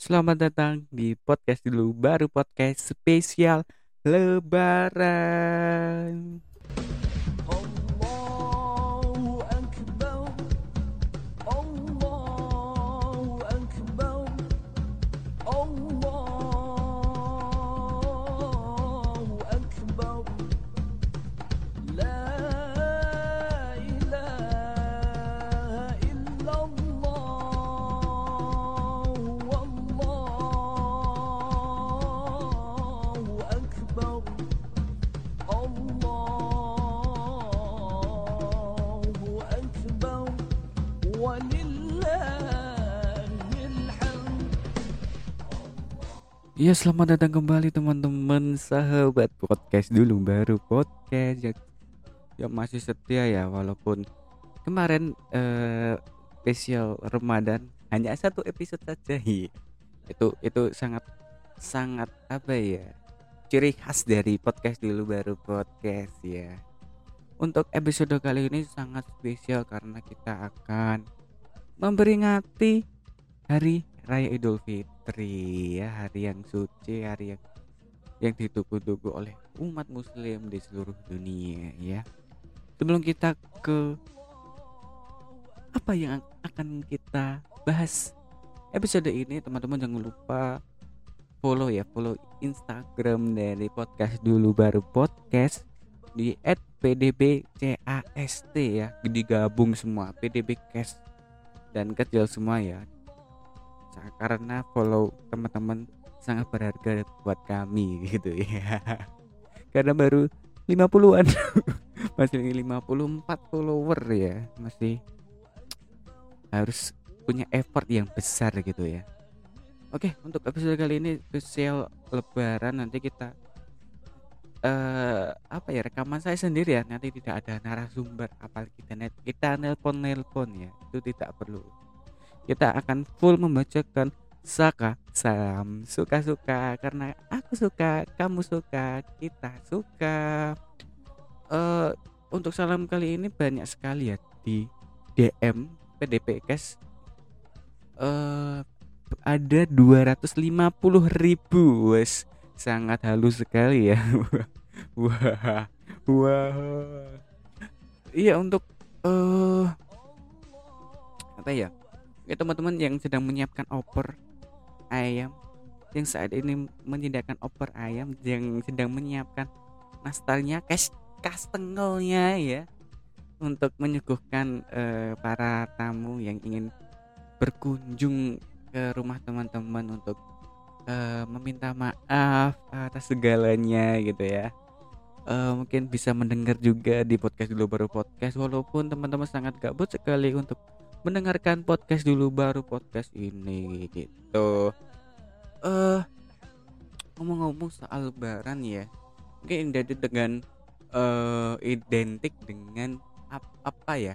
Selamat datang di podcast dulu baru podcast spesial Lebaran. Ya selamat datang kembali teman-teman sahabat podcast dulu baru podcast. Yang, yang masih setia ya walaupun kemarin eh, spesial Ramadan hanya satu episode saja. Hi. itu itu sangat sangat apa ya ciri khas dari podcast dulu baru podcast ya. Untuk episode kali ini sangat spesial karena kita akan memperingati hari raya Idul Fitri ya. Hari yang suci hari yang yang ditunggu-tunggu oleh umat muslim di seluruh dunia ya. Sebelum kita ke apa yang akan kita bahas episode ini teman-teman jangan lupa follow ya. Follow Instagram dari podcast dulu baru podcast di @pdbcast ya. Digabung semua pdbcast dan kecil semua ya karena follow teman-teman sangat berharga buat kami gitu ya. Karena baru 50-an masih 54 follower ya. Masih harus punya effort yang besar gitu ya. Oke untuk episode kali ini spesial lebaran nanti kita eh apa ya rekaman saya sendiri ya. Nanti tidak ada narasumber apalagi kita net kita nelpon nelpon ya. Itu tidak perlu kita akan full membacakan Saka salam. Suka-suka karena aku suka kamu suka kita suka. Eh untuk salam kali ini banyak sekali ya di DM PDP Cash. Eh ada 250 ribu wes. Sangat halus sekali ya. Wah wah. Iya untuk eh apa ya ya teman-teman yang sedang menyiapkan opor ayam yang saat ini menyediakan opor ayam yang sedang menyiapkan nastarnya cash kastengelnya ya untuk menyuguhkan eh, para tamu yang ingin berkunjung ke rumah teman-teman untuk eh, meminta maaf atas segalanya gitu ya. Eh, mungkin bisa mendengar juga di podcast dulu baru podcast walaupun teman-teman sangat gabut sekali untuk mendengarkan podcast dulu baru podcast ini gitu. Eh ngomong-ngomong soal lebaran ya mungkin jadi dengan eh identik dengan ap- apa ya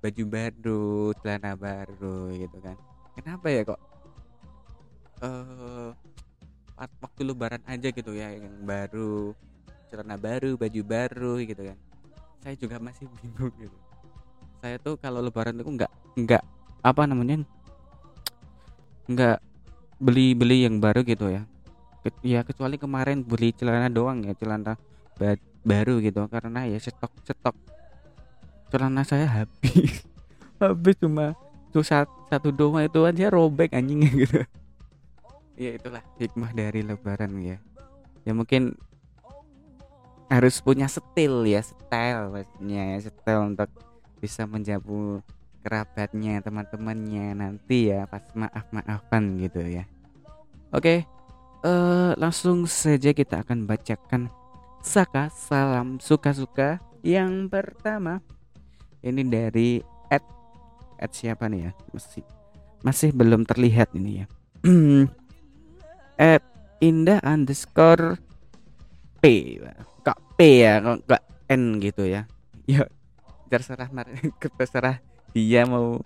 baju baru celana baru gitu kan. Kenapa ya kok eh wak- waktu lebaran aja gitu ya yang baru celana baru baju baru gitu kan. Saya juga masih bingung gitu saya tuh kalau lebaran tuh nggak nggak apa namanya nggak beli beli yang baru gitu ya. Ya kecuali kemarin beli celana doang ya celana ba- baru gitu. Karena ya stok stok celana saya habis. Habis cuma tuh satu, doang itu aja robek anjingnya gitu. Ya itulah hikmah dari lebaran ya. Ya mungkin harus punya setil ya style maksudnya ya setil untuk bisa menjamu kerabatnya teman-temannya nanti ya pas maaf maafan gitu ya. Oke eh langsung saja kita akan bacakan saka salam suka-suka yang pertama. Ini dari at at siapa nih ya? Masih masih belum terlihat ini ya. At indah underscore p. Kok p ya kok n gitu ya. Ya terserah terserah dia mau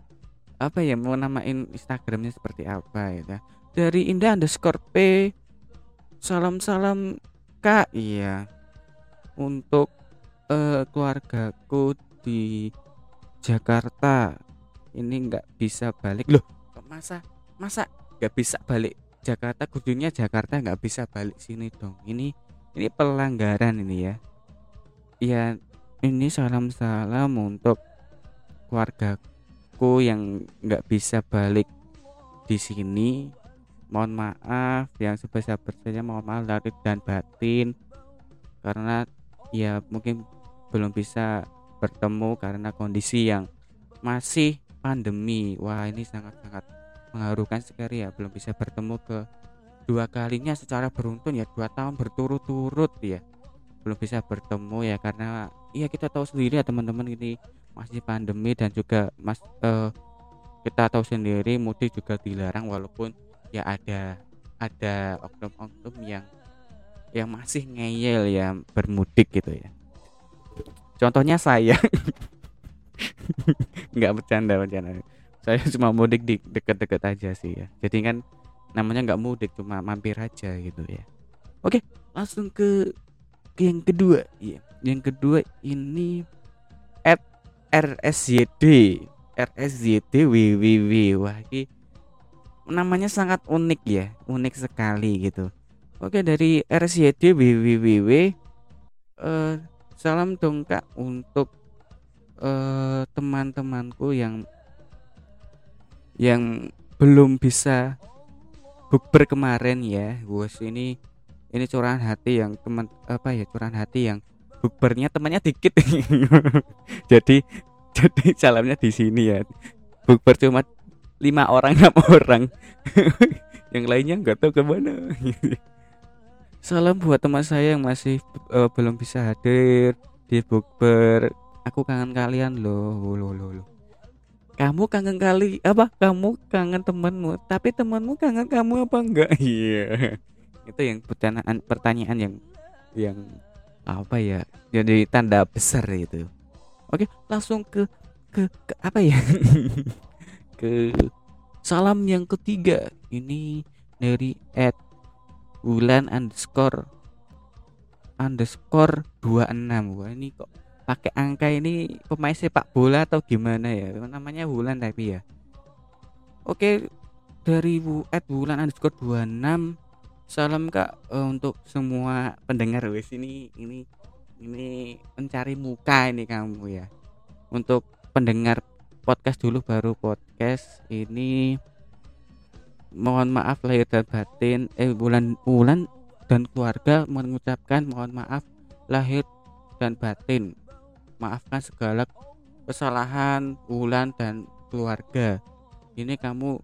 apa ya mau namain instagramnya seperti apa ya dari indah underscore p salam salam kak. Iya. Untuk eh, keluargaku di Jakarta ini nggak bisa balik. Loh masa masa nggak bisa balik? Jakarta kudunya Jakarta nggak bisa balik sini dong. Ini ini pelanggaran ini ya. Ya ini salam-salam untuk keluargaku yang nggak bisa balik di sini. Mohon maaf yang sebesar-besarnya mohon maaf lahir dan batin. Karena ya mungkin belum bisa bertemu karena kondisi yang masih pandemi. Wah ini sangat-sangat mengharukan sekali ya belum bisa bertemu ke dua kalinya secara beruntun ya dua tahun berturut-turut ya. Belum bisa bertemu ya karena ya kita tahu sendiri ya teman-teman ini masih pandemi dan juga mas eh, kita tahu sendiri mudik juga dilarang walaupun ya ada ada oknum-oknum yang yang masih ngeyel ya bermudik gitu ya. Contohnya saya. Nggak bercanda bercanda. Saya cuma mudik di deket-deket aja sih ya. Jadi kan namanya nggak mudik cuma mampir aja gitu ya. Oke langsung ke, ke yang kedua. Ya yang kedua ini at RSYD RSYD WWW wah ini namanya sangat unik ya unik sekali gitu. Oke dari RSYD WWW eh, salam dong kak untuk eh, teman-temanku yang yang belum bisa bukber kemarin ya. Bos ini ini curahan hati yang teman apa ya curahan hati yang bukbernya temannya dikit. Jadi jadi salamnya di sini ya. Bukber cuma lima orang enam orang. Yang lainnya nggak tahu ke mana. Salam buat teman saya yang masih eh, belum bisa hadir di bukber. Aku kangen kalian loh loh loh loh. Kamu kangen kali apa? Kamu kangen temanmu tapi temanmu kangen kamu apa enggak? Iya. Itu yang pertanyaan pertanyaan yang yang apa ya jadi tanda besar itu oke langsung ke ke, ke apa ya? Ke salam yang ketiga. Ini dari at bulan underscore underscore 26 wah ini kok pakai angka ini pemain sepak bola atau gimana ya? Namanya bulan tapi ya. Oke dari at bulan underscore 26 salam kak. Eh, untuk semua pendengar wes ini ini ini mencari muka ini kamu ya. Untuk pendengar podcast dulu baru podcast ini mohon maaf lahir dan batin eh bulan bulan dan keluarga mengucapkan mohon maaf lahir dan batin. Maafkan segala kesalahan Wulan dan keluarga. Ini kamu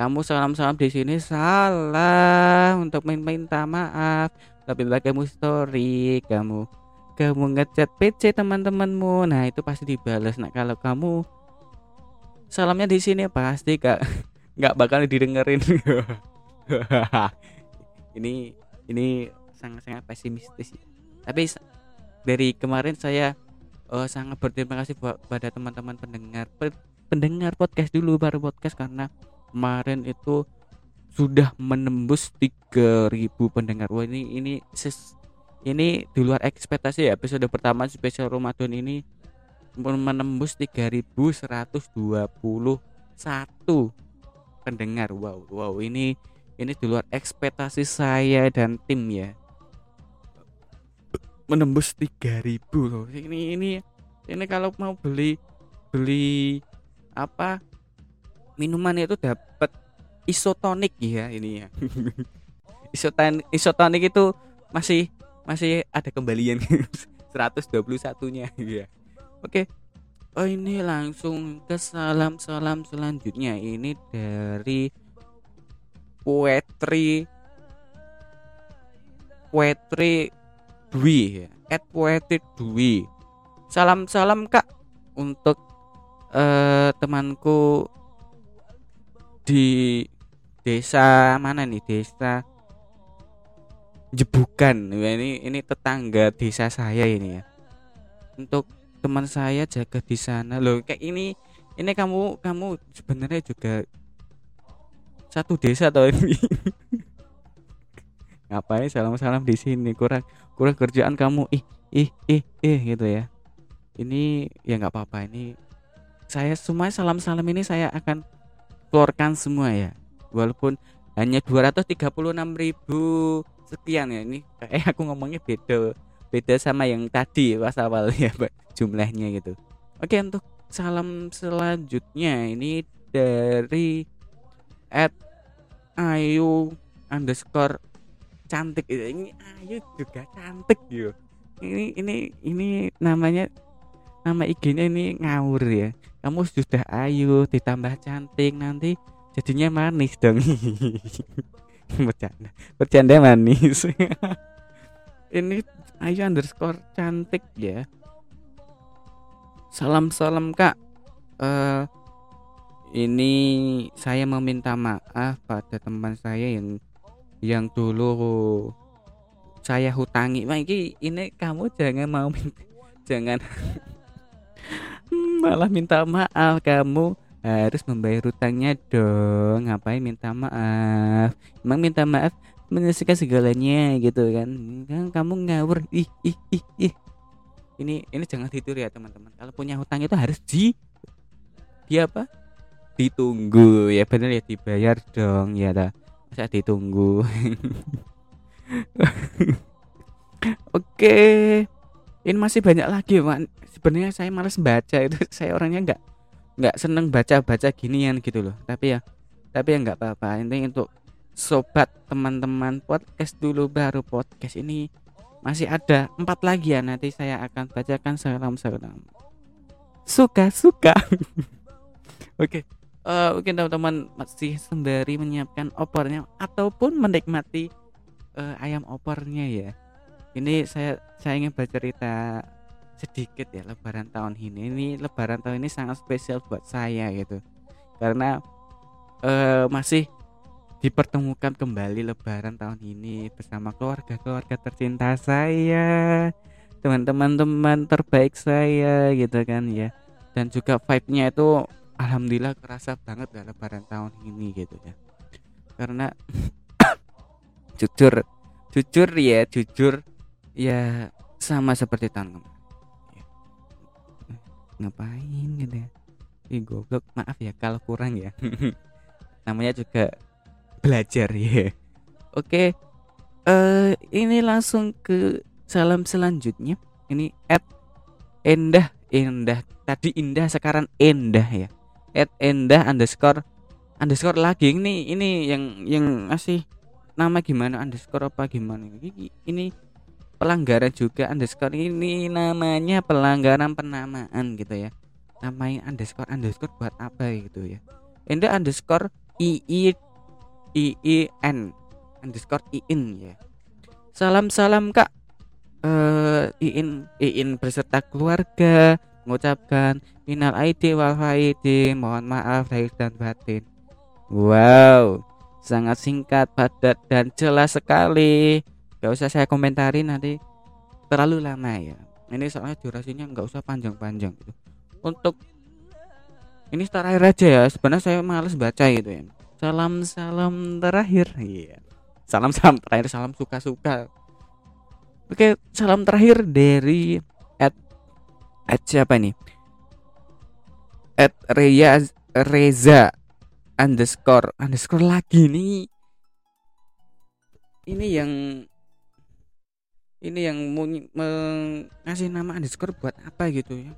kamu salam-salam di sini salah untuk minta maaf. Lebih baik kamu story, kamu kamu ngechat PC teman-temanmu. Nah, itu pasti dibalas. Nah, kalau kamu salamnya di sini pasti gak nggak bakal didengerin. ini ini sangat-sangat pesimistis. Tapi dari kemarin saya uh, sangat berterima kasih buat pada teman-teman pendengar pendengar podcast dulu baru podcast karena kemarin itu sudah menembus 3000 pendengar. Wah ini ini ses, ini di luar ekspektasi ya. Episode pertama spesial Ramadan ini menembus 3121 pendengar. Wow, wow ini ini di luar ekspektasi saya dan tim ya menembus 3000 loh ini ini ini kalau mau beli beli apa minuman itu dapat isotonik ya ini ya isotan isotonik itu masih masih ada kembalian. 121 nya ya oke. Oh ini langsung ke salam salam selanjutnya. Ini dari poetry poetry Dwi at poetic Dwi. Salam salam kak untuk uh, temanku di desa mana nih? Desa Jebukan ini ini tetangga desa saya ini ya. Untuk teman saya jaga di sana. Loh kayak ini ini kamu kamu sebenarnya juga satu desa atau ini? Ngapain salam-salam di sini? Kurang kurang kerjaan kamu. Ih ih ih ih gitu ya. Ini ya nggak apa-apa. Ini saya semua salam-salam ini saya akan keluarkan semua ya. Walaupun hanya 236.000 sekian ya. Ini eh aku ngomongnya beda beda sama yang tadi pas awal ya jumlahnya gitu. Oke untuk salam selanjutnya ini dari at ayu underscore cantik. Ini ayu juga cantik yo. Ini ini ini namanya nama IG-nya ini ngawur ya. Kamu sudah ayu ditambah cantik nanti jadinya manis dong. Bercanda. Bercanda manis. Ini ayu underscore cantik ya. Salam salam kak. Eh ini saya meminta maaf pada teman saya yang yang dulu saya hutangi. Wah, ini, ini kamu jangan mau minta, jangan malah minta maaf kamu harus membayar hutangnya dong. Ngapain minta maaf? Emang minta maaf menyelesaikan segalanya gitu kan? Kan kamu ngawur. Ih ih ih ih. Ini ini jangan ditiru ya teman-teman. Kalau punya hutang itu harus di di apa? Ditunggu. Ya bener ya dibayar dong. Ya dah masa ditunggu? Oke ini masih banyak lagi man sebenarnya saya males baca itu. Saya orangnya nggak nggak seneng baca baca ginian gitu loh. Tapi ya tapi ya nggak apa-apa. Ini untuk sobat teman-teman podcast dulu baru podcast ini masih ada empat lagi ya. Nanti saya akan bacakan salam salam suka suka. Oke. Eh, mungkin teman-teman masih sembari menyiapkan opornya ataupun menikmati eh, ayam opornya ya ini saya saya ingin bercerita sedikit ya lebaran tahun ini. Ini lebaran tahun ini sangat spesial buat saya gitu. Karena eh, masih dipertemukan kembali lebaran tahun ini bersama keluarga-keluarga tercinta saya teman-teman teman terbaik saya gitu kan ya. Dan juga vibe-nya itu alhamdulillah kerasa banget ya lebaran tahun ini gitu ya. Karena jujur jujur ya jujur ya sama seperti tahun kemarin ngapain gitu ya? Ih, goblok. Maaf ya kalau kurang ya. Namanya juga belajar ya. Oke. Eh ini langsung ke salam selanjutnya. Ini at endah endah. Tadi indah sekarang endah ya. At endah underscore underscore lagi. Ini ini yang yang ngasih nama gimana underscore apa gimana? Ini pelanggaran juga underscore. Ini namanya pelanggaran penamaan gitu ya. Namanya underscore underscore buat apa gitu ya? Endah underscore ii iin underscore iin ya. Salam salam kak. Eh iin iin beserta keluarga mengucapkan minal aidi wal faidi mohon maaf lahir dan batin. Wow sangat singkat padat dan jelas sekali gak usah saya komentari nanti. Terlalu lama ya. Ini soalnya durasinya nggak usah panjang-panjang gitu. Untuk ini terakhir aja ya. Sebenarnya saya males baca gitu ya. Salam salam terakhir. Iya. Salam salam terakhir salam suka suka oke salam terakhir dari at at siapa nih? At Reza Reza underscore underscore lagi nih. Ini yang ini yang mau nyi- meng- ngasih nama underscore buat apa gitu ya?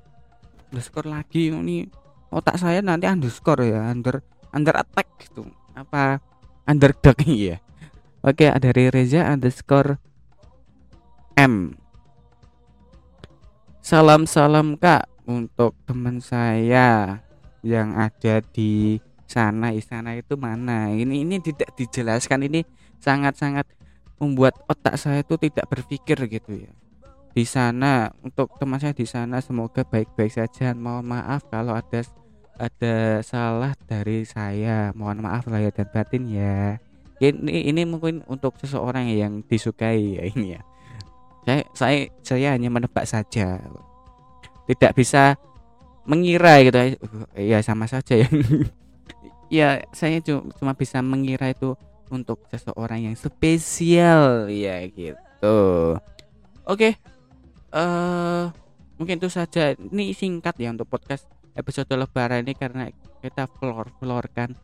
Underscore lagi ini otak saya nanti underscore ya under under attack gitu. Apa underdog ya oke ada Reza underscore M. Salam salam kak untuk teman saya yang ada di sana istana itu mana? Ini ini tidak dijelaskan ini sangat sangat membuat otak saya itu tidak berpikir gitu ya. Di sana untuk teman saya di sana semoga baik-baik saja. Mohon maaf kalau ada ada salah dari saya. Mohon maaf lahir dan batin ya. Ini ini mungkin untuk seseorang yang disukai ya ini ya. Saya saya saya hanya menebak saja. Tidak bisa mengira gitu. Ya sama saja ya. Ya saya cu- cuma bisa mengira itu untuk seseorang yang spesial. Ya gitu. Oke. Eh mungkin itu saja. Ini singkat ya untuk podcast episode lebaran ini karena kita flor florkan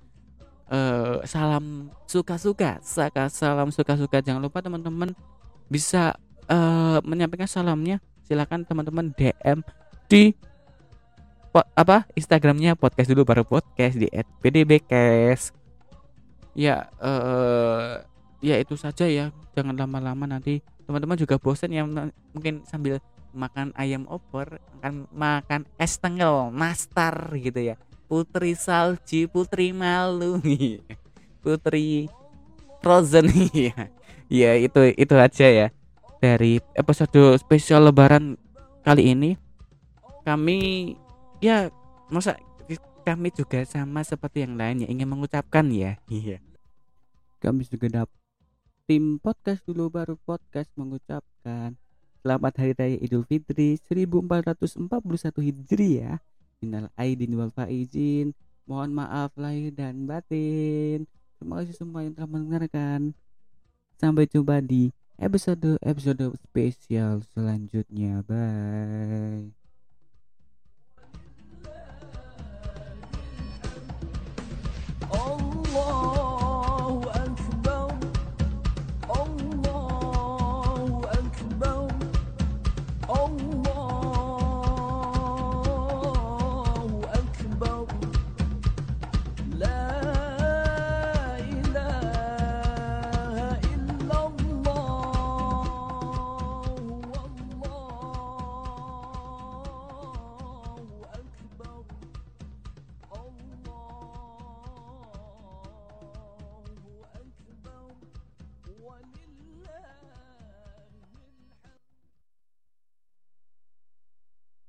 eh, salam suka-suka. Saka salam suka-suka. Jangan lupa teman-teman bisa eh, menyampaikan salamnya. Silakan teman-teman DM di po- apa? Instagramnya podcast dulu baru podcast di @pdbcast ya eh ya itu saja ya. Jangan lama-lama nanti teman-teman juga bosan ya. Mungkin sambil makan ayam opor akan makan es tengel nastar gitu ya. Putri salji putri malu. Putri frozen. Ya ya itu itu aja ya. Dari episode spesial lebaran kali ini kami ya masa kami juga sama seperti yang lainnya ingin mengucapkan ya. Iya. Kami juga dapat tim podcast dulu baru podcast mengucapkan selamat hari raya Idul Fitri 1441 Hijriah Innal aidin wal faizin. Mohon maaf lahir dan batin. Terima kasih semua yang telah mendengarkan. Sampai jumpa di episode episode spesial selanjutnya. Bye